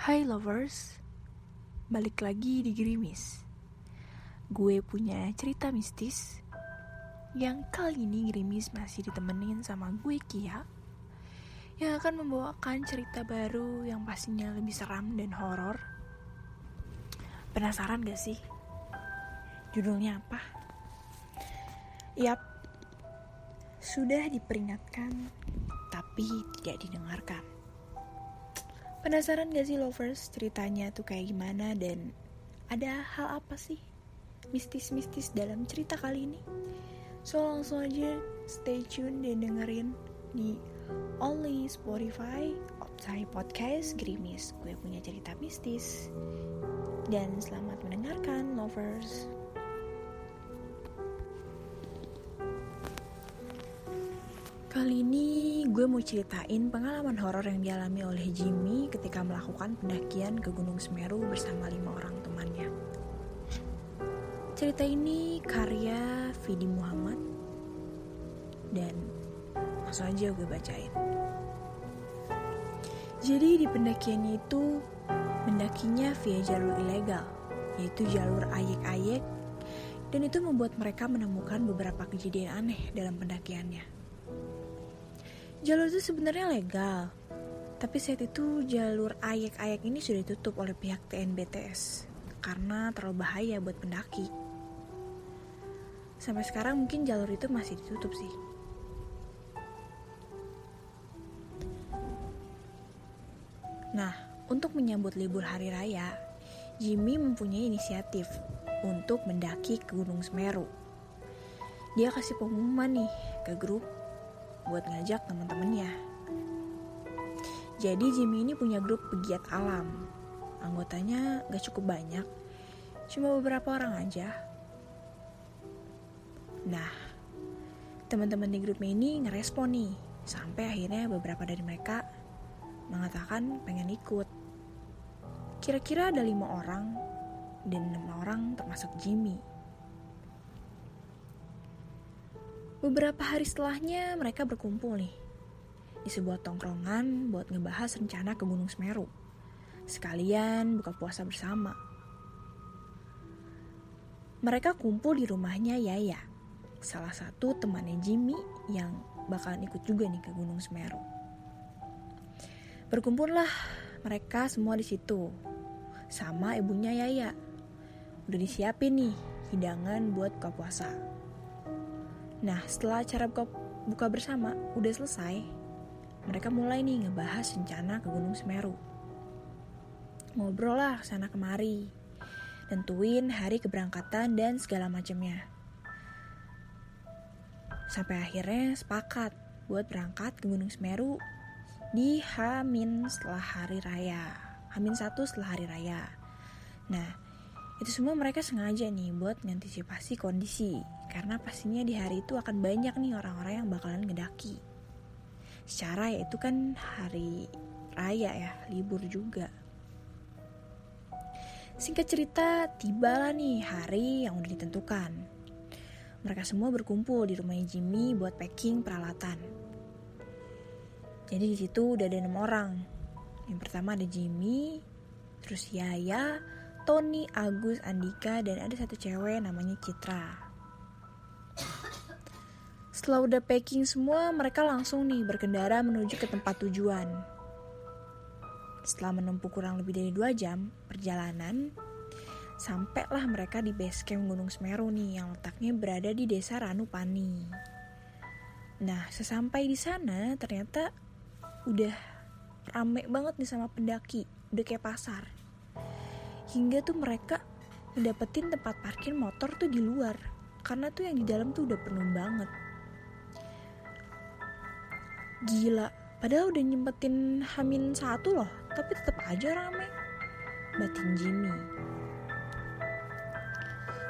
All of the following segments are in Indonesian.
Hai lovers, balik lagi di Gerimis. Gue punya cerita mistis yang kali ini Gerimis masih ditemenin sama gue Kia yang akan membawakan cerita baru yang pastinya lebih seram dan horor. Penasaran gak sih? Judulnya apa? Yap, sudah diperingatkan tapi tidak didengarkan. Penasaran gak sih lovers ceritanya tuh kayak gimana? Dan ada hal apa sih mistis-mistis dalam cerita kali ini? So langsung aja stay tune dan dengerin di Only Spotify Opsai Podcast Grimis Gue punya cerita mistis. Dan selamat mendengarkan lovers Kali ini gue mau ceritain pengalaman horor yang dialami oleh Jimmy ketika melakukan pendakian ke Gunung Semeru bersama lima orang temannya. Cerita ini karya Vidi Muhammad dan langsung aja gue bacain. Jadi di pendakiannya itu mendakinya via jalur ilegal, yaitu jalur ayek-ayek dan itu membuat mereka menemukan beberapa kejadian aneh dalam pendakiannya. Jalur itu sebenarnya legal, tapi saat itu jalur ayek-ayek ini sudah ditutup oleh pihak TNBTS karena terlalu bahaya buat pendaki. Sampai sekarang mungkin jalur itu masih ditutup sih. Nah, untuk menyambut libur hari raya, Jimmy mempunyai inisiatif untuk mendaki ke Gunung Semeru. Dia kasih pengumuman nih ke grup buat ngajak teman-temannya. Jadi Jimmy ini punya grup pegiat alam. Anggotanya gak cukup banyak, cuma beberapa orang aja. Nah, teman-teman di grupnya ini ngerespon nih, sampai akhirnya beberapa dari mereka mengatakan pengen ikut. Kira-kira ada lima orang, dan enam orang termasuk Jimmy. Beberapa hari setelahnya mereka berkumpul nih di sebuah tongkrongan buat ngebahas rencana ke Gunung Semeru. Sekalian buka puasa bersama. Mereka kumpul di rumahnya Yaya, salah satu temannya Jimmy yang bakalan ikut juga nih ke Gunung Semeru. Berkumpullah mereka semua di situ, sama ibunya Yaya. Udah disiapin nih hidangan buat buka puasa. Nah, setelah acara buka, buka bersama udah selesai, mereka mulai nih ngebahas rencana ke Gunung Semeru. Ngobrol lah sana kemari, tentuin hari keberangkatan dan segala macamnya. Sampai akhirnya sepakat buat berangkat ke Gunung Semeru di Hamin setelah hari raya. Hamin satu setelah hari raya. Nah, itu semua mereka sengaja nih buat mengantisipasi kondisi karena pastinya di hari itu akan banyak nih orang-orang yang bakalan ngedaki. Secara ya itu kan hari raya ya, libur juga. Singkat cerita, tibalah nih hari yang udah ditentukan. Mereka semua berkumpul di rumahnya Jimmy buat packing peralatan. Jadi di situ udah ada enam orang. Yang pertama ada Jimmy, terus Yaya, Tony, Agus, Andika, dan ada satu cewek namanya Citra. Setelah udah packing semua, mereka langsung nih berkendara menuju ke tempat tujuan. Setelah menempuh kurang lebih dari dua jam perjalanan, sampailah mereka di base camp Gunung Semeru nih yang letaknya berada di desa Ranupani. Nah, sesampai di sana ternyata udah rame banget nih sama pendaki, udah kayak pasar hingga tuh mereka ngedapetin tempat parkir motor tuh di luar karena tuh yang di dalam tuh udah penuh banget gila padahal udah nyempetin hamin satu loh tapi tetap aja rame batin Jimmy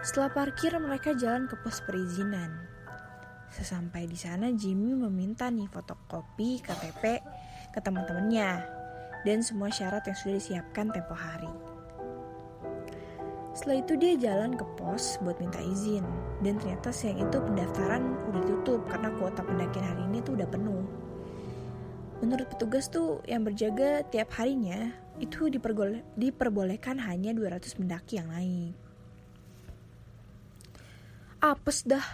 setelah parkir mereka jalan ke pos perizinan sesampai di sana Jimmy meminta nih fotokopi KTP ke teman-temannya dan semua syarat yang sudah disiapkan tempo hari. Setelah itu dia jalan ke pos buat minta izin dan ternyata siang itu pendaftaran udah ditutup karena kuota pendakian hari ini tuh udah penuh. Menurut petugas tuh yang berjaga tiap harinya itu diperbolehkan hanya 200 pendaki yang naik. Apes dah,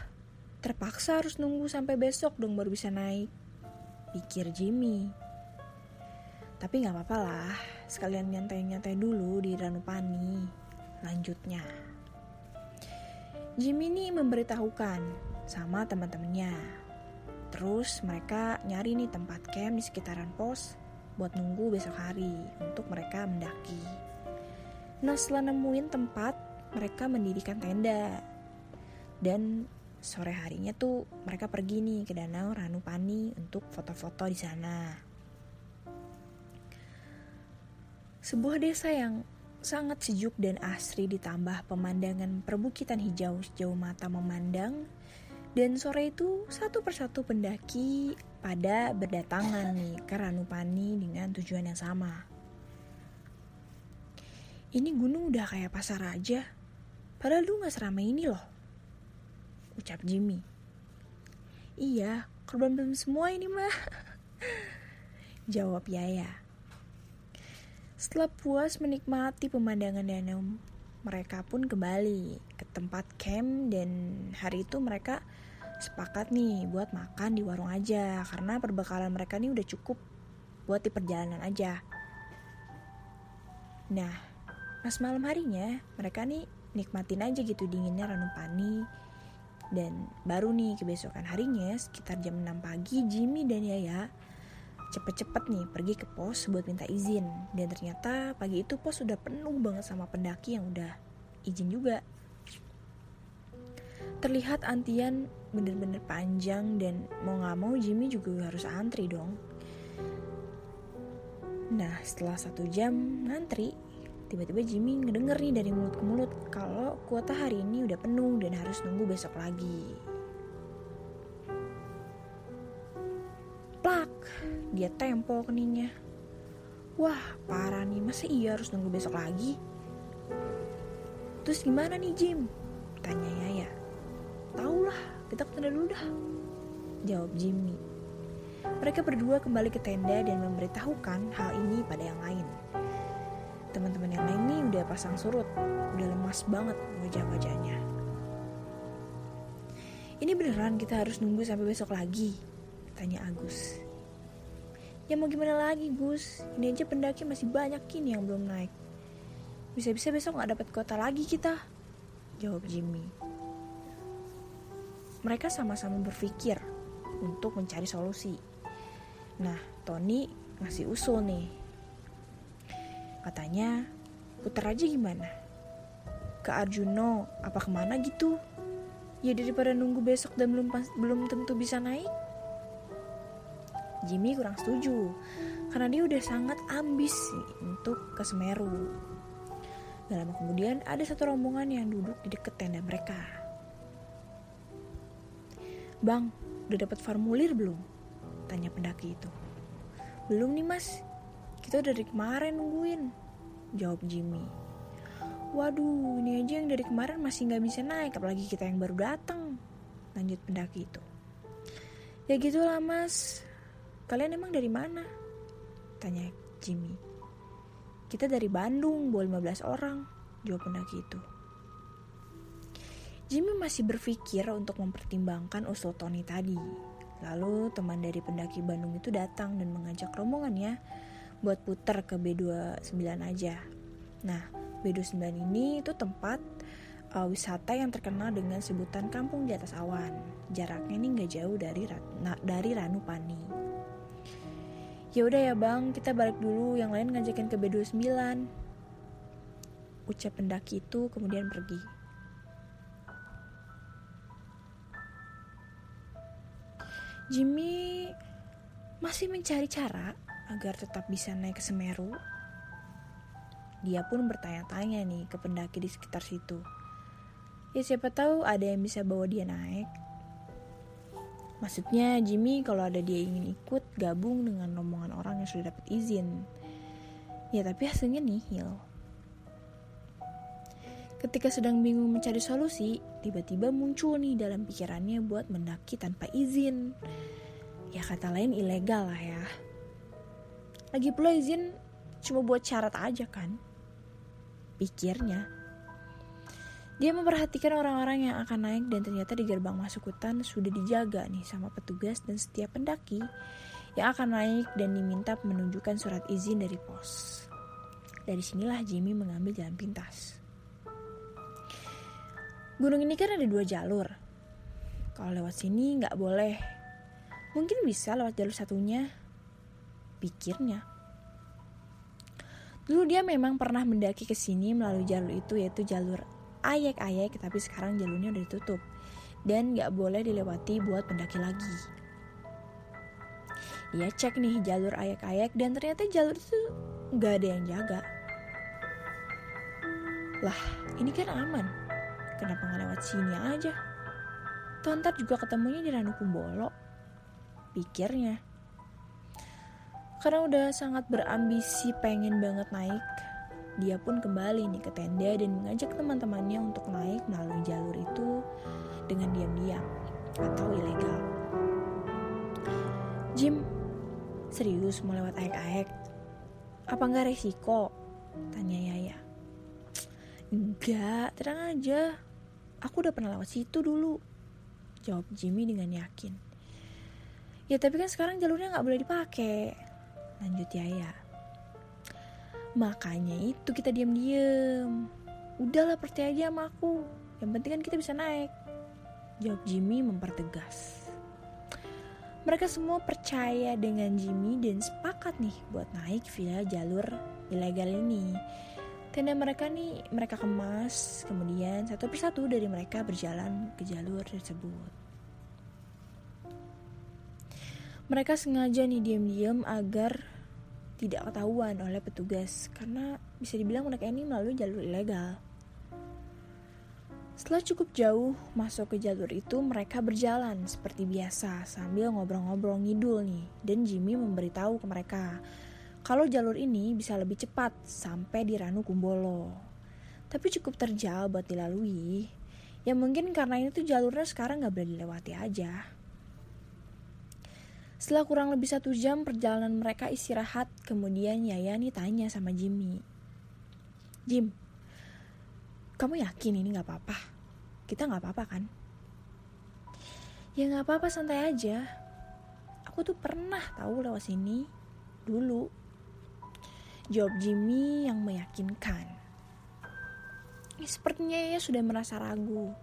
terpaksa harus nunggu sampai besok dong baru bisa naik. Pikir Jimmy. Tapi gak apa-apa lah, sekalian nyantai-nyantai dulu di Ranupani. Lanjutnya. Jimmy ini memberitahukan sama teman-temannya Terus mereka nyari nih tempat camp di sekitaran pos buat nunggu besok hari untuk mereka mendaki. Nah setelah nemuin tempat, mereka mendirikan tenda. Dan sore harinya tuh mereka pergi nih ke danau Ranupani untuk foto-foto di sana. Sebuah desa yang sangat sejuk dan asri ditambah pemandangan perbukitan hijau sejauh mata memandang dan sore itu satu persatu pendaki pada berdatangan nih ke Ranupani dengan tujuan yang sama. Ini gunung udah kayak pasar aja. Padahal lu gak seramai ini loh. Ucap Jimmy. Iya, korban belum semua ini mah. Jawab Yaya. Setelah puas menikmati pemandangan danau, mereka pun kembali ke tempat camp dan hari itu mereka sepakat nih buat makan di warung aja karena perbekalan mereka nih udah cukup buat di perjalanan aja. Nah, pas malam harinya mereka nih nikmatin aja gitu dinginnya Ranupani dan baru nih kebesokan harinya sekitar jam 6 pagi Jimmy dan Yaya cepet-cepet nih pergi ke pos buat minta izin. Dan ternyata pagi itu pos sudah penuh banget sama pendaki yang udah izin juga terlihat antian bener-bener panjang dan mau gak mau Jimmy juga harus antri dong. Nah setelah satu jam ngantri, tiba-tiba Jimmy ngedenger nih dari mulut ke mulut kalau kuota hari ini udah penuh dan harus nunggu besok lagi. Plak, dia tempel keningnya. Wah parah nih, masa iya harus nunggu besok lagi? Terus gimana nih Jim? Tanya Yaya. Tahu lah, kita ke tenda dulu dah. Jawab Jimmy. Mereka berdua kembali ke tenda dan memberitahukan hal ini pada yang lain. Teman-teman yang lain ini udah pasang surut, udah lemas banget wajah-wajahnya. Ini beneran kita harus nunggu sampai besok lagi? Tanya Agus. Ya mau gimana lagi Gus, ini aja pendaki masih banyak kini yang belum naik. Bisa-bisa besok nggak dapat kota lagi kita. Jawab Jimmy mereka sama-sama berpikir untuk mencari solusi. Nah, Tony ngasih usul nih. Katanya, putar aja gimana? Ke Arjuno, apa ke mana gitu? Ya daripada nunggu besok dan belum belum tentu bisa naik. Jimmy kurang setuju, karena dia udah sangat ambis untuk ke Semeru. Gak lama kemudian ada satu rombongan yang duduk di dekat tenda mereka. Bang, udah dapat formulir belum? Tanya pendaki itu. Belum nih mas, kita dari kemarin nungguin. Jawab Jimmy. Waduh, ini aja yang dari kemarin masih nggak bisa naik, apalagi kita yang baru datang. Lanjut pendaki itu. Ya gitulah mas, kalian emang dari mana? Tanya Jimmy. Kita dari Bandung, bawa 15 orang, jawab pendaki itu. Jimmy masih berpikir untuk mempertimbangkan usul Tony tadi. Lalu teman dari pendaki Bandung itu datang dan mengajak rombongannya buat putar ke B29 aja. Nah, B29 ini itu tempat uh, wisata yang terkenal dengan sebutan kampung di atas awan. Jaraknya ini nggak jauh dari dari Ranupani. Ya udah ya bang, kita balik dulu. Yang lain ngajakin ke B29. Ucap pendaki itu kemudian pergi. Jimmy masih mencari cara agar tetap bisa naik ke Semeru. Dia pun bertanya-tanya nih ke pendaki di sekitar situ. Ya siapa tahu ada yang bisa bawa dia naik. Maksudnya Jimmy kalau ada dia ingin ikut gabung dengan rombongan orang yang sudah dapat izin. Ya tapi hasilnya nihil. Ketika sedang bingung mencari solusi, tiba-tiba muncul nih dalam pikirannya buat mendaki tanpa izin. Ya kata lain ilegal lah ya. Lagi pula izin cuma buat syarat aja kan? Pikirnya. Dia memperhatikan orang-orang yang akan naik dan ternyata di gerbang masuk hutan sudah dijaga nih sama petugas dan setiap pendaki yang akan naik dan diminta menunjukkan surat izin dari pos. Dari sinilah Jimmy mengambil jalan pintas. Gunung ini kan ada dua jalur. Kalau lewat sini nggak boleh. Mungkin bisa lewat jalur satunya. Pikirnya. Dulu dia memang pernah mendaki ke sini melalui jalur itu yaitu jalur ayek-ayek tapi sekarang jalurnya udah ditutup dan gak boleh dilewati buat pendaki lagi. Dia cek nih jalur ayek-ayek dan ternyata jalur itu gak ada yang jaga. Lah, ini kan aman. Kenapa gak lewat sini aja? Tontar juga ketemunya di Ranu Kumbolo. Pikirnya. Karena udah sangat berambisi pengen banget naik, dia pun kembali nih ke tenda dan mengajak teman-temannya untuk naik melalui jalur itu dengan diam-diam atau ilegal. Jim, serius mau lewat aek-aek? Apa nggak resiko? Tanya Yaya. Enggak, tenang aja. Aku udah pernah lewat situ dulu. Jawab Jimmy dengan yakin. Ya tapi kan sekarang jalurnya nggak boleh dipakai. Lanjut Yaya. Makanya itu kita diam-diam. Udahlah percaya aja sama aku. Yang penting kan kita bisa naik. Jawab Jimmy mempertegas. Mereka semua percaya dengan Jimmy dan sepakat nih buat naik via jalur ilegal ini. Tenda mereka nih mereka kemas, kemudian satu persatu dari mereka berjalan ke jalur tersebut. Mereka sengaja nih diam-diam agar tidak ketahuan oleh petugas karena bisa dibilang mereka ini melalui jalur ilegal. Setelah cukup jauh masuk ke jalur itu, mereka berjalan seperti biasa sambil ngobrol-ngobrol ngidul nih. Dan Jimmy memberitahu ke mereka kalau jalur ini bisa lebih cepat sampai di Ranu Kumbolo. Tapi cukup terjal buat dilalui. Ya mungkin karena ini tuh jalurnya sekarang gak boleh dilewati aja. Setelah kurang lebih satu jam perjalanan mereka istirahat, kemudian Yayani tanya sama Jimmy. Jim, kamu yakin ini gak apa-apa? Kita gak apa-apa kan? Ya gak apa-apa santai aja. Aku tuh pernah tahu lewat sini dulu. Jawab Jimmy yang meyakinkan. Ya, sepertinya ya sudah merasa ragu.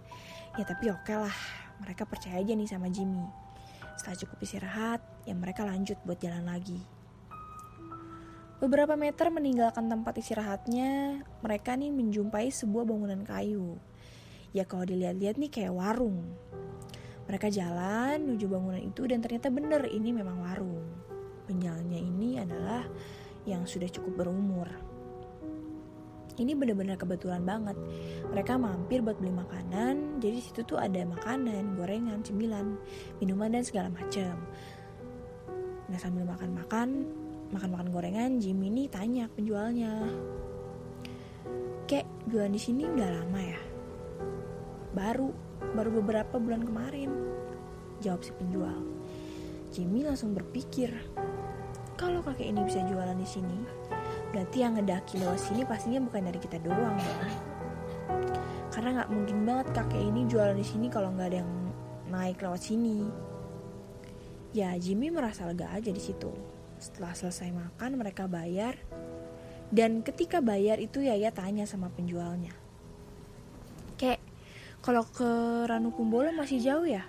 Ya tapi oke okay lah, mereka percaya aja nih sama Jimmy. Setelah cukup istirahat, ya mereka lanjut buat jalan lagi. Beberapa meter meninggalkan tempat istirahatnya, mereka nih menjumpai sebuah bangunan kayu. Ya kalau dilihat-lihat nih kayak warung. Mereka jalan menuju bangunan itu dan ternyata bener ini memang warung. Penjualnya ini adalah yang sudah cukup berumur. Ini bener-bener kebetulan banget. Mereka mampir buat beli makanan, jadi situ tuh ada makanan, gorengan, cemilan, minuman dan segala macam. Nah sambil makan-makan, makan-makan gorengan, Jimmy ini tanya penjualnya, Kek, jualan di sini udah lama ya? Baru, baru beberapa bulan kemarin, jawab si penjual. Jimmy langsung berpikir, kalau kakek ini bisa jualan di sini, Berarti yang ngedaki lewat sini pastinya bukan dari kita doang ya. Karena nggak mungkin banget kakek ini jualan di sini kalau nggak ada yang naik lewat sini. Ya Jimmy merasa lega aja di situ. Setelah selesai makan mereka bayar dan ketika bayar itu Yaya tanya sama penjualnya. Kek, kalau ke Ranu Kumbolo masih jauh ya?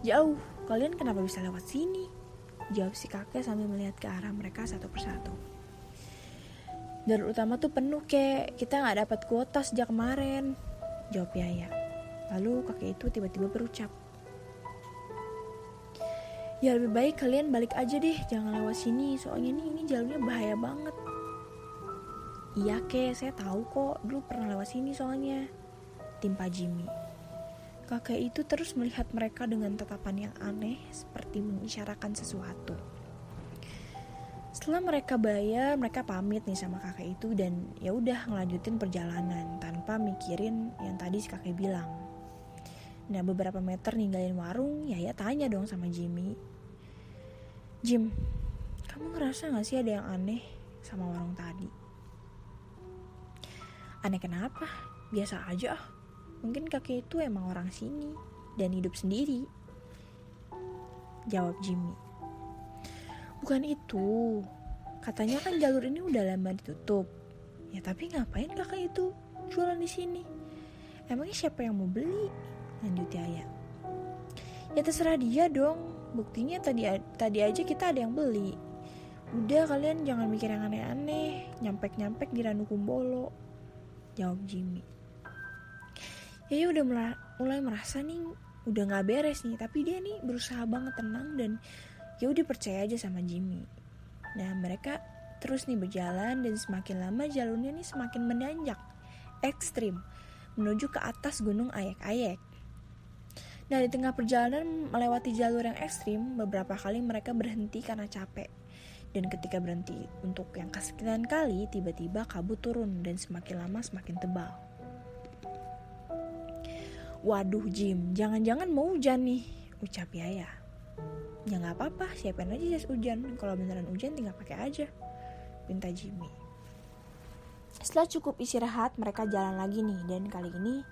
Jauh, kalian kenapa bisa lewat sini? Jawab si kakek sambil melihat ke arah mereka satu persatu. Jalur utama tuh penuh kek, kita nggak dapat kuota sejak kemarin. Jawab Yaya. Lalu kakek itu tiba-tiba berucap. Ya lebih baik kalian balik aja deh, jangan lewat sini, soalnya ini, ini jalurnya bahaya banget. Iya kek, saya tahu kok, dulu pernah lewat sini soalnya. Timpa Jimmy. Kakek itu terus melihat mereka dengan tatapan yang aneh, seperti mengisyaratkan sesuatu. Setelah mereka bayar, mereka pamit nih sama kakek itu dan ya udah ngelanjutin perjalanan tanpa mikirin yang tadi si kakek bilang. Nah beberapa meter ninggalin warung, ya ya tanya dong sama Jimmy. Jim, kamu ngerasa gak sih ada yang aneh sama warung tadi? Aneh kenapa? Biasa aja ah. Mungkin kakek itu emang orang sini dan hidup sendiri. Jawab Jimmy. Bukan itu. Katanya kan jalur ini udah lama ditutup. Ya tapi ngapain kakak itu jualan di sini? Emangnya siapa yang mau beli? Lanjut Yaya. Ya terserah dia dong. Buktinya tadi tadi aja kita ada yang beli. Udah kalian jangan mikir yang aneh-aneh, nyampek-nyampek di Ranu Kumbolo. Jawab Jimmy. Yaya udah mulai merasa nih udah nggak beres nih, tapi dia nih berusaha banget tenang dan ya udah percaya aja sama Jimmy. Nah mereka terus nih berjalan dan semakin lama jalurnya nih semakin menanjak, ekstrim, menuju ke atas gunung Ayek-Ayek. Nah di tengah perjalanan melewati jalur yang ekstrim, beberapa kali mereka berhenti karena capek. Dan ketika berhenti untuk yang kesekian kali, tiba-tiba kabut turun dan semakin lama semakin tebal. Waduh Jim, jangan-jangan mau hujan nih, ucap Yaya. Ya nggak apa-apa, siapin aja jas hujan. Kalau beneran hujan tinggal pakai aja. Pinta Jimmy. Setelah cukup istirahat, mereka jalan lagi nih. Dan kali ini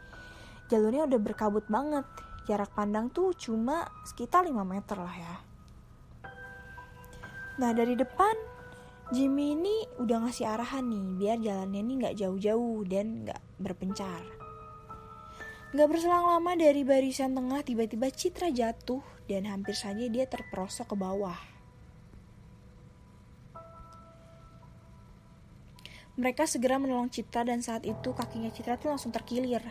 jalurnya udah berkabut banget. Jarak pandang tuh cuma sekitar 5 meter lah ya. Nah dari depan, Jimmy ini udah ngasih arahan nih. Biar jalannya ini nggak jauh-jauh dan nggak berpencar. Gak berselang lama dari barisan tengah tiba-tiba Citra jatuh dan hampir saja dia terperosok ke bawah. Mereka segera menolong Citra dan saat itu kakinya Citra tuh langsung terkilir.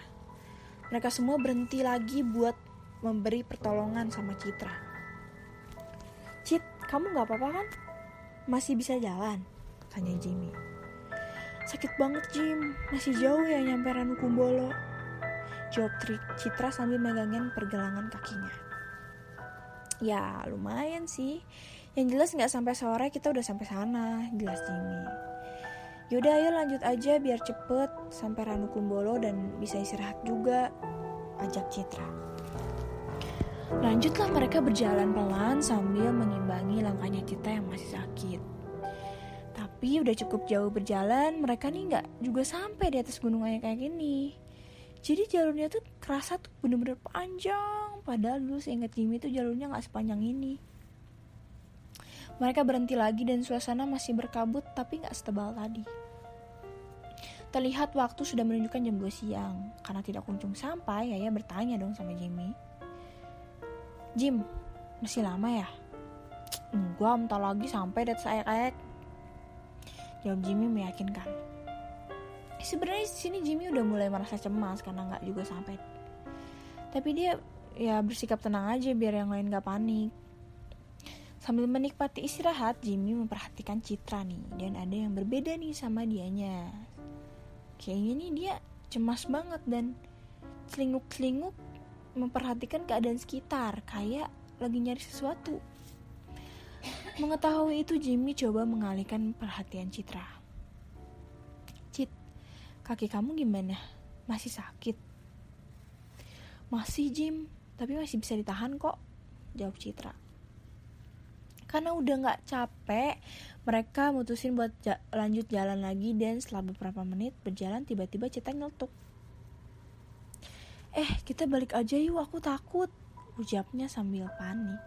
Mereka semua berhenti lagi buat memberi pertolongan sama Citra. Cit, kamu gak apa-apa kan? Masih bisa jalan? Tanya Jimmy. Sakit banget Jim, masih jauh ya nyampe Ranu Kumbolo jawab Citra sambil megangin pergelangan kakinya. Ya lumayan sih. Yang jelas nggak sampai sore kita udah sampai sana, jelas Jimmy. Yaudah ayo lanjut aja biar cepet sampai Ranu Kumbolo dan bisa istirahat juga, ajak Citra. Lanjutlah mereka berjalan pelan sambil mengimbangi langkahnya Citra yang masih sakit. Tapi udah cukup jauh berjalan, mereka nih nggak juga sampai di atas gunung kayak gini jadi jalurnya tuh kerasa tuh bener-bener panjang. Padahal dulu seingat Jimmy tuh jalurnya nggak sepanjang ini. Mereka berhenti lagi dan suasana masih berkabut tapi nggak setebal tadi. Terlihat waktu sudah menunjukkan jam 2 siang. Karena tidak kunjung sampai Yaya bertanya dong sama Jimmy. Jim masih lama ya? Enggak bentar lagi sampai dat aek-aek jawab Jimmy meyakinkan sebenarnya sini Jimmy udah mulai merasa cemas karena nggak juga sampai. Tapi dia ya bersikap tenang aja biar yang lain gak panik. Sambil menikmati istirahat Jimmy memperhatikan Citra nih. Dan ada yang berbeda nih sama dianya. Kayaknya nih dia cemas banget dan celinguk-celinguk memperhatikan keadaan sekitar. Kayak lagi nyari sesuatu. Mengetahui itu Jimmy coba mengalihkan perhatian Citra Kaki kamu gimana? Masih sakit? Masih Jim, tapi masih bisa ditahan kok, jawab Citra. Karena udah gak capek, mereka mutusin buat ja lanjut jalan lagi dan setelah beberapa menit berjalan tiba-tiba Citra nyeletuk. Eh, kita balik aja yuk, aku takut, ucapnya sambil panik.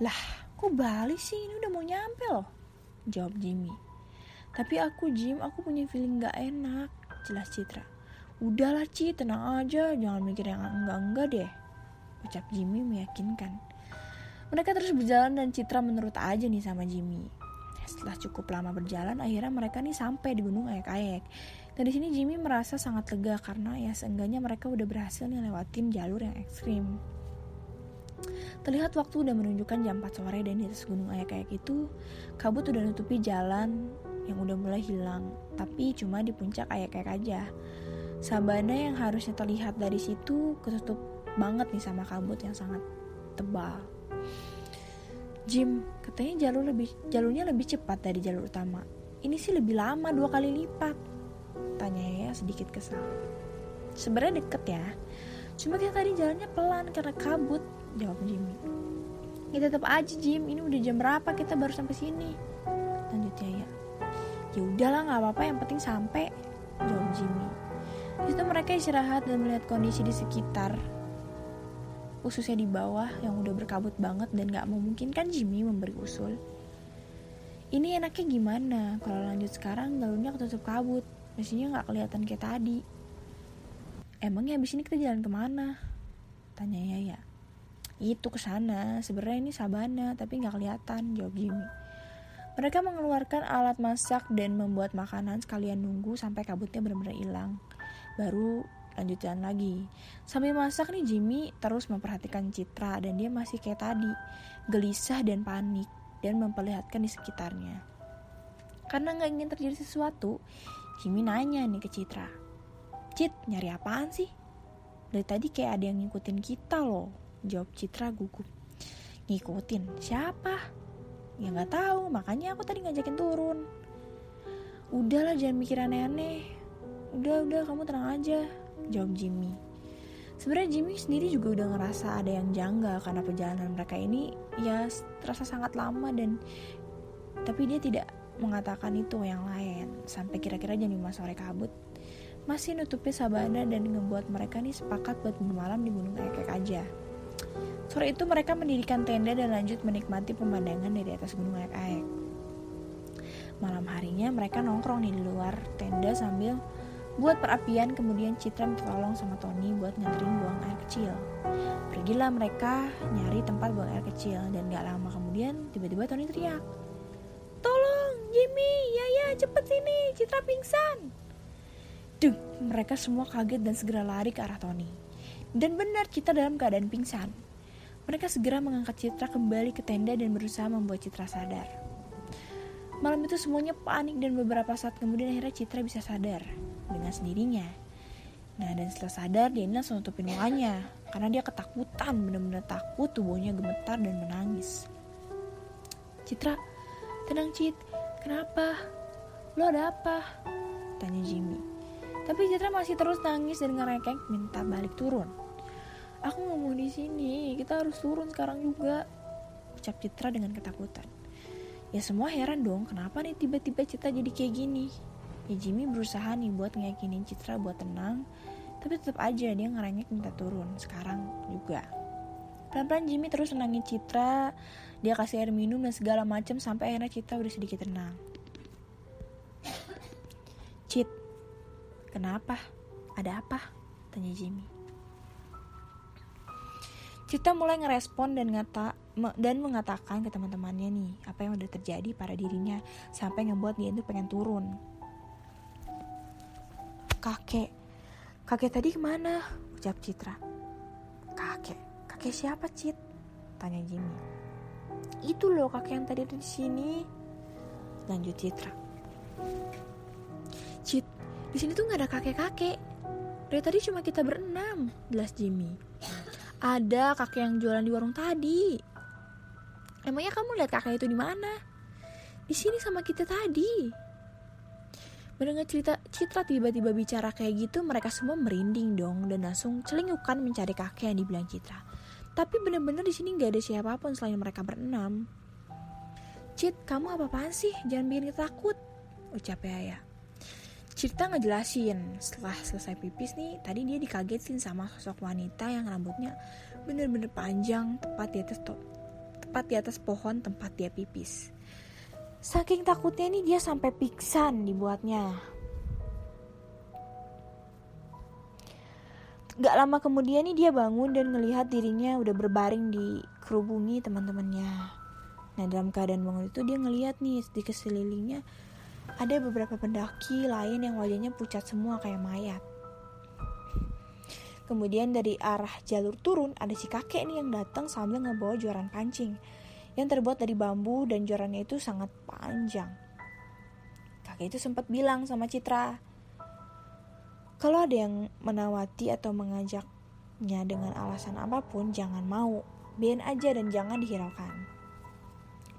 Lah, kok balik sih? Ini udah mau nyampe loh, jawab Jimmy. Tapi aku Jim, aku punya feeling gak enak, jelas Citra. Udahlah Ci, tenang aja, jangan mikir yang enggak-enggak deh. Ucap Jimmy meyakinkan. Mereka terus berjalan dan Citra menurut aja nih sama Jimmy. Setelah cukup lama berjalan, akhirnya mereka nih sampai di Gunung Ayek-Ayek. Dan di sini Jimmy merasa sangat lega karena ya seenggaknya mereka udah berhasil nih lewatin jalur yang ekstrim. Terlihat waktu udah menunjukkan jam 4 sore dan di atas gunung ayak-ayak itu kabut udah nutupi jalan yang udah mulai hilang, tapi cuma di puncak ayak-ayak aja. Sabana yang harusnya terlihat dari situ ketutup banget nih sama kabut yang sangat tebal. Jim, katanya jalur lebih jalurnya lebih cepat dari jalur utama. Ini sih lebih lama dua kali lipat. Tanya ya sedikit kesal. Sebenarnya deket ya. Cuma kayak tadi jalannya pelan karena kabut, jawab Jimmy. Ya tetap aja Jim, ini udah jam berapa kita baru sampai sini? Lanjutnya ya. Ya udahlah nggak apa-apa, yang penting sampai. Jawab Jimmy. Di situ mereka istirahat dan melihat kondisi di sekitar khususnya di bawah yang udah berkabut banget dan gak memungkinkan Jimmy memberi usul. Ini enaknya gimana? Kalau lanjut sekarang galunnya ketutup kabut, mestinya gak kelihatan kayak tadi. Emangnya abis ini kita jalan ke mana? Tanya Yaya. Itu ke sana. Sebenarnya ini Sabana, tapi nggak kelihatan. Jawab Jimmy. Mereka mengeluarkan alat masak dan membuat makanan sekalian nunggu sampai kabutnya benar-benar hilang. Baru lanjut jalan lagi. Sambil masak nih Jimmy terus memperhatikan Citra dan dia masih kayak tadi, gelisah dan panik dan memperlihatkan di sekitarnya. Karena nggak ingin terjadi sesuatu, Jimmy nanya nih ke Citra. Cit, nyari apaan sih? Dari tadi kayak ada yang ngikutin kita loh, jawab Citra gugup. Ngikutin? Siapa? Ya nggak tahu, makanya aku tadi ngajakin turun. Udahlah jangan mikir aneh-aneh. Udah, udah kamu tenang aja, jawab Jimmy. Sebenarnya Jimmy sendiri juga udah ngerasa ada yang janggal karena perjalanan mereka ini ya terasa sangat lama dan tapi dia tidak mengatakan itu yang lain sampai kira-kira jam 5 sore kabut masih nutupi sabana dan ngebuat mereka nih sepakat buat bermalam di Gunung Ekek aja. Sore itu mereka mendirikan tenda dan lanjut menikmati pemandangan dari atas Gunung Ekek. Malam harinya mereka nongkrong di luar tenda sambil buat perapian kemudian Citra minta tolong sama Tony buat nganterin buang air kecil. Pergilah mereka nyari tempat buang air kecil dan gak lama kemudian tiba-tiba Tony teriak. Tolong Jimmy, ya ya cepet sini, Citra pingsan. Duh, mereka semua kaget dan segera lari ke arah Tony. Dan benar Citra dalam keadaan pingsan. Mereka segera mengangkat Citra kembali ke tenda dan berusaha membuat Citra sadar. Malam itu semuanya panik dan beberapa saat kemudian akhirnya Citra bisa sadar dengan sendirinya. Nah dan setelah sadar dia langsung nutupin mukanya karena dia ketakutan benar-benar takut tubuhnya gemetar dan menangis. Citra, tenang Cit, kenapa? Lo ada apa? Tanya Jimmy. Tapi Citra masih terus nangis dan ngerekek minta balik turun. Aku nggak mau di sini, kita harus turun sekarang juga. Ucap Citra dengan ketakutan. Ya semua heran dong, kenapa nih tiba-tiba Citra jadi kayak gini? Ya Jimmy berusaha nih buat ngeyakinin Citra buat tenang, tapi tetap aja dia ngerengek minta turun sekarang juga. Pelan-pelan Jimmy terus nenangin Citra, dia kasih air minum dan segala macam sampai akhirnya Citra udah sedikit tenang. Cit, kenapa? Ada apa? Tanya Jimmy. Citra mulai ngerespon dan ngata dan mengatakan ke teman-temannya nih apa yang udah terjadi pada dirinya sampai ngebuat dia itu pengen turun. Kakek. Kakek tadi ke mana? Ucap Citra. Kakek. Kakek siapa Cit? Tanya Jimmy. Itu loh kakek yang tadi ada di sini. Lanjut Citra. Cit di sini tuh nggak ada kakek-kakek dari tadi cuma kita berenam jelas Jimmy ada kakek yang jualan di warung tadi emangnya kamu lihat kakek itu di mana di sini sama kita tadi Mendengar cerita Citra tiba-tiba bicara kayak gitu, mereka semua merinding dong dan langsung celingukan mencari kakek yang dibilang Citra. Tapi bener-bener di sini nggak ada siapa pun selain mereka berenam. Cit, kamu apa-apaan sih? Jangan bikin kita takut, ucap ya. Citra ngejelasin, setelah selesai pipis nih, tadi dia dikagetin sama sosok wanita yang rambutnya bener-bener panjang tepat di atas tepat di atas pohon tempat dia pipis. Saking takutnya nih dia sampai pingsan dibuatnya. Gak lama kemudian nih dia bangun dan ngelihat dirinya udah berbaring di kerubungi teman-temannya. Nah dalam keadaan bangun itu dia ngelihat nih di keselilingnya ada beberapa pendaki lain yang wajahnya pucat semua kayak mayat. Kemudian dari arah jalur turun ada si kakek nih yang datang sambil ngebawa juaran pancing yang terbuat dari bambu dan jorannya itu sangat panjang. Kakek itu sempat bilang sama Citra, kalau ada yang menawati atau mengajaknya dengan alasan apa pun, jangan mau, biarin aja dan jangan dihiraukan.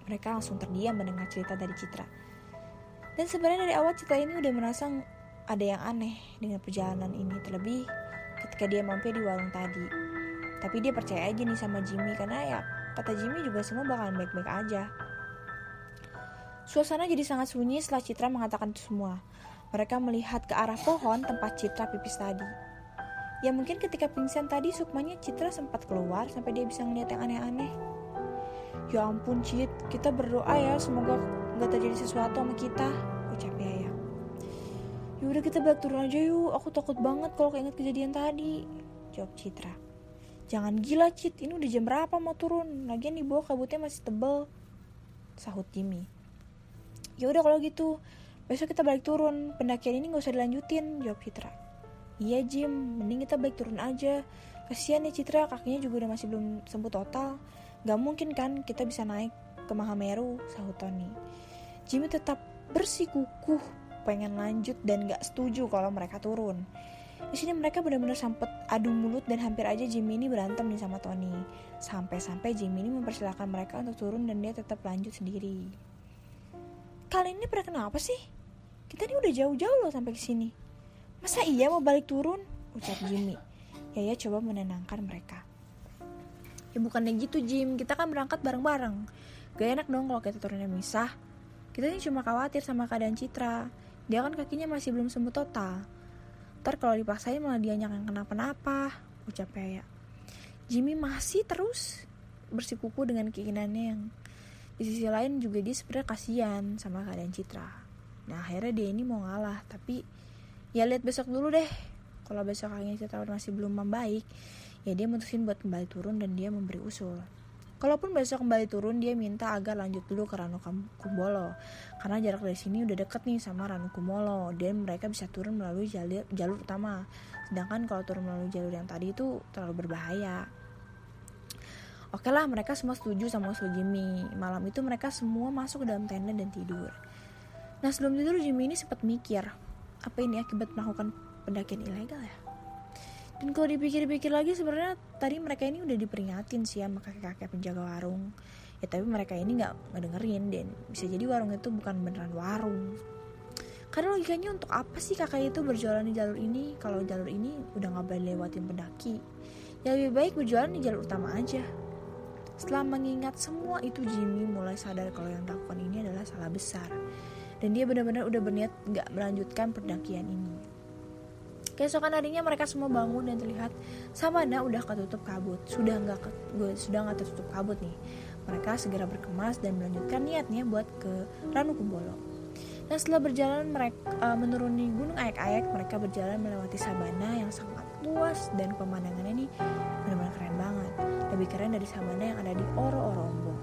Mereka langsung terdiam mendengar cerita dari Citra. Dan sebenarnya dari awal Citra ini udah merasa ada yang aneh dengan perjalanan ini, terlebih ketika dia mampir di warung tadi. Tapi dia percaya aja nih sama Jimmy karena ya kata Jimmy juga semua bakalan baik-baik aja. Suasana jadi sangat sunyi setelah Citra mengatakan itu semua. Mereka melihat ke arah pohon tempat Citra pipis tadi. Ya mungkin ketika pingsan tadi Sukmanya Citra sempat keluar sampai dia bisa ngeliat yang aneh-aneh. Ya ampun Cit, kita berdoa ya semoga nggak terjadi sesuatu sama kita, udah kita balik turun aja yuk, aku takut banget kalau keinget kejadian tadi, jawab Citra. Jangan gila Cit, ini udah jam berapa mau turun? Lagian di bawah kabutnya masih tebel, sahut Jimmy. Ya udah kalau gitu, besok kita balik turun. Pendakian ini gak usah dilanjutin, jawab Citra. Iya Jim, mending kita balik turun aja. Kasihan ya Citra, kakinya juga udah masih belum sembuh total. Gak mungkin kan kita bisa naik ke Mahameru, sahut Tony. Jimmy tetap bersikukuh pengen lanjut dan gak setuju kalau mereka turun. Di sini mereka benar-benar sempet adu mulut dan hampir aja Jimmy ini berantem nih sama Tony. Sampai-sampai Jimmy ini mempersilahkan mereka untuk turun dan dia tetap lanjut sendiri. Kalian ini pada kenapa sih? Kita ini udah jauh-jauh loh sampai ke sini. Masa iya mau balik turun? Ucap Jimmy. Yaya coba menenangkan mereka. Ya bukannya gitu Jim, kita kan berangkat bareng-bareng. Gak enak dong kalau kita turunnya misah. Kita ini cuma khawatir sama keadaan Citra. Dia kan kakinya masih belum sembuh total. Ntar kalau dipaksain malah dia yang kenapa-napa, ucap Yaya. Jimmy masih terus bersikuku dengan keinginannya yang di sisi lain juga dia sebenarnya kasihan sama keadaan Citra. Nah akhirnya dia ini mau ngalah, tapi ya lihat besok dulu deh kalau besok kakinya Citra masih belum membaik ya dia mutusin buat kembali turun dan dia memberi usul Kalaupun besok kembali turun, dia minta agar lanjut dulu ke Ranu Kumbolo. Karena jarak dari sini udah deket nih sama Ranu Kumbolo. Dan mereka bisa turun melalui jalur, jalur utama. Sedangkan kalau turun melalui jalur yang tadi itu terlalu berbahaya. Oke lah, mereka semua setuju sama usul Jimmy. Malam itu mereka semua masuk ke dalam tenda dan tidur. Nah sebelum tidur Jimmy ini sempat mikir, apa ini akibat melakukan pendakian ilegal ya? Dan kalau dipikir-pikir lagi sebenarnya tadi mereka ini udah diperingatin sih sama kakek-kakek penjaga warung. Ya tapi mereka ini nggak ngedengerin dan bisa jadi warung itu bukan beneran warung. Karena logikanya untuk apa sih kakak itu berjualan di jalur ini kalau jalur ini udah nggak boleh lewatin pendaki? Ya lebih baik berjualan di jalur utama aja. Setelah mengingat semua itu Jimmy mulai sadar kalau yang dilakukan ini adalah salah besar. Dan dia benar-benar udah berniat nggak melanjutkan pendakian ini. Keesokan harinya mereka semua bangun dan terlihat savana udah ketutup kabut. Sudah nggak sudah nggak tertutup kabut nih. Mereka segera berkemas dan melanjutkan niatnya buat ke Ranu Kumbolo. Dan setelah berjalan mereka uh, menuruni gunung ayak-ayak, mereka berjalan melewati sabana yang sangat luas dan pemandangannya ini benar-benar keren banget. Lebih keren dari sabana yang ada di Oro-Orombo.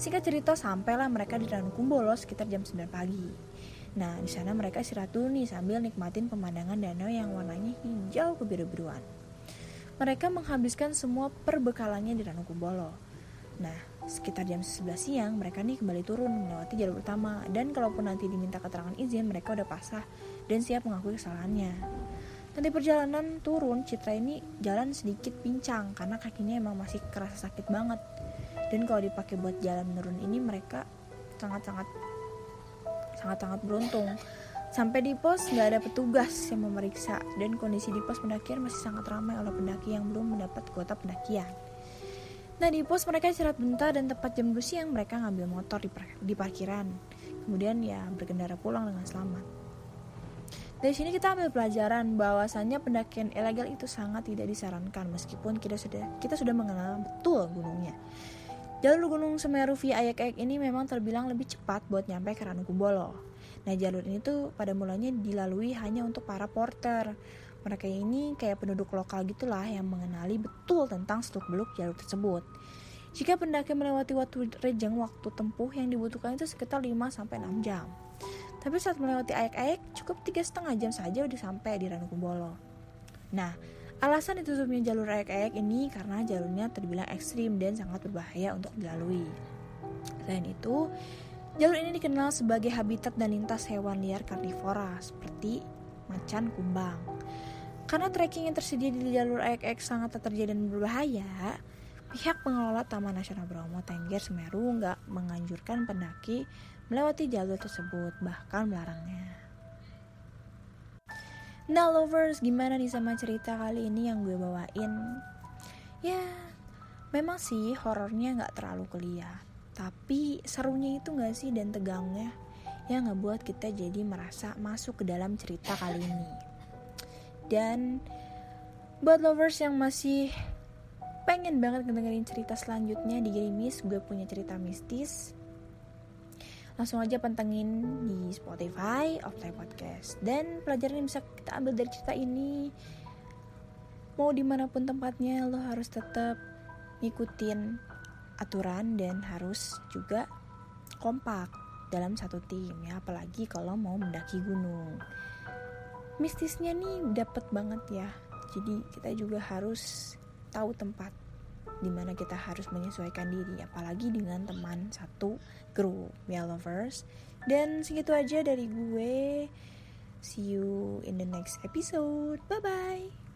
Singkat cerita, sampailah mereka di Ranu Kumbolo sekitar jam 9 pagi. Nah, di sana mereka istirahat dulu nih sambil nikmatin pemandangan danau yang warnanya hijau kebiru-biruan. Mereka menghabiskan semua perbekalannya di Ranu Kumbolo. Nah, sekitar jam 11 siang mereka nih kembali turun melewati jalur utama dan kalaupun nanti diminta keterangan izin mereka udah pasrah dan siap mengakui kesalahannya. Nanti perjalanan turun, Citra ini jalan sedikit pincang karena kakinya emang masih kerasa sakit banget. Dan kalau dipakai buat jalan menurun ini mereka sangat-sangat sangat-sangat beruntung. Sampai di pos nggak ada petugas yang memeriksa dan kondisi di pos pendakian masih sangat ramai oleh pendaki yang belum mendapat kuota pendakian. Nah di pos mereka istirahat bentar dan tepat jam 2 siang mereka ngambil motor di, di parkiran. Kemudian ya berkendara pulang dengan selamat. Dari sini kita ambil pelajaran bahwasannya pendakian ilegal itu sangat tidak disarankan meskipun kita sudah kita sudah mengenal betul gunungnya. Jalur Gunung Semeru via Ayak-Ayak ini memang terbilang lebih cepat buat nyampe ke Ranukumbolo. Nah jalur ini tuh pada mulanya dilalui hanya untuk para porter. Mereka ini kayak penduduk lokal gitulah yang mengenali betul tentang seluk beluk jalur tersebut. Jika pendaki melewati waktu rejang waktu tempuh yang dibutuhkan itu sekitar 5-6 jam. Tapi saat melewati ayak-ayak cukup tiga setengah jam saja udah sampai di Ranukumbolo. Nah, Alasan ditutupnya jalur ayak-ayak ini karena jalurnya terbilang ekstrim dan sangat berbahaya untuk dilalui. Selain itu, jalur ini dikenal sebagai habitat dan lintas hewan liar karnivora seperti macan kumbang. Karena trekking yang tersedia di jalur ayak-ayak sangat terjadi dan berbahaya, pihak pengelola Taman Nasional Bromo Tengger Semeru nggak menganjurkan pendaki melewati jalur tersebut, bahkan melarangnya. Nah lovers, gimana nih sama cerita kali ini yang gue bawain? Ya, memang sih horornya nggak terlalu kelihatan tapi serunya itu nggak sih dan tegangnya? Yang ngebuat kita jadi merasa masuk ke dalam cerita kali ini. Dan buat lovers yang masih pengen banget ngedengerin cerita selanjutnya di Gerimis gue punya cerita mistis langsung aja pantengin di Spotify Offline Podcast. Dan pelajaran yang bisa kita ambil dari cerita ini mau di mana pun tempatnya lo harus tetap ngikutin aturan dan harus juga kompak dalam satu tim ya. Apalagi kalau mau mendaki gunung. Mistisnya nih dapet banget ya. Jadi kita juga harus tahu tempat di mana kita harus menyesuaikan diri apalagi dengan teman satu grup ya lovers. Dan segitu aja dari gue. See you in the next episode. Bye bye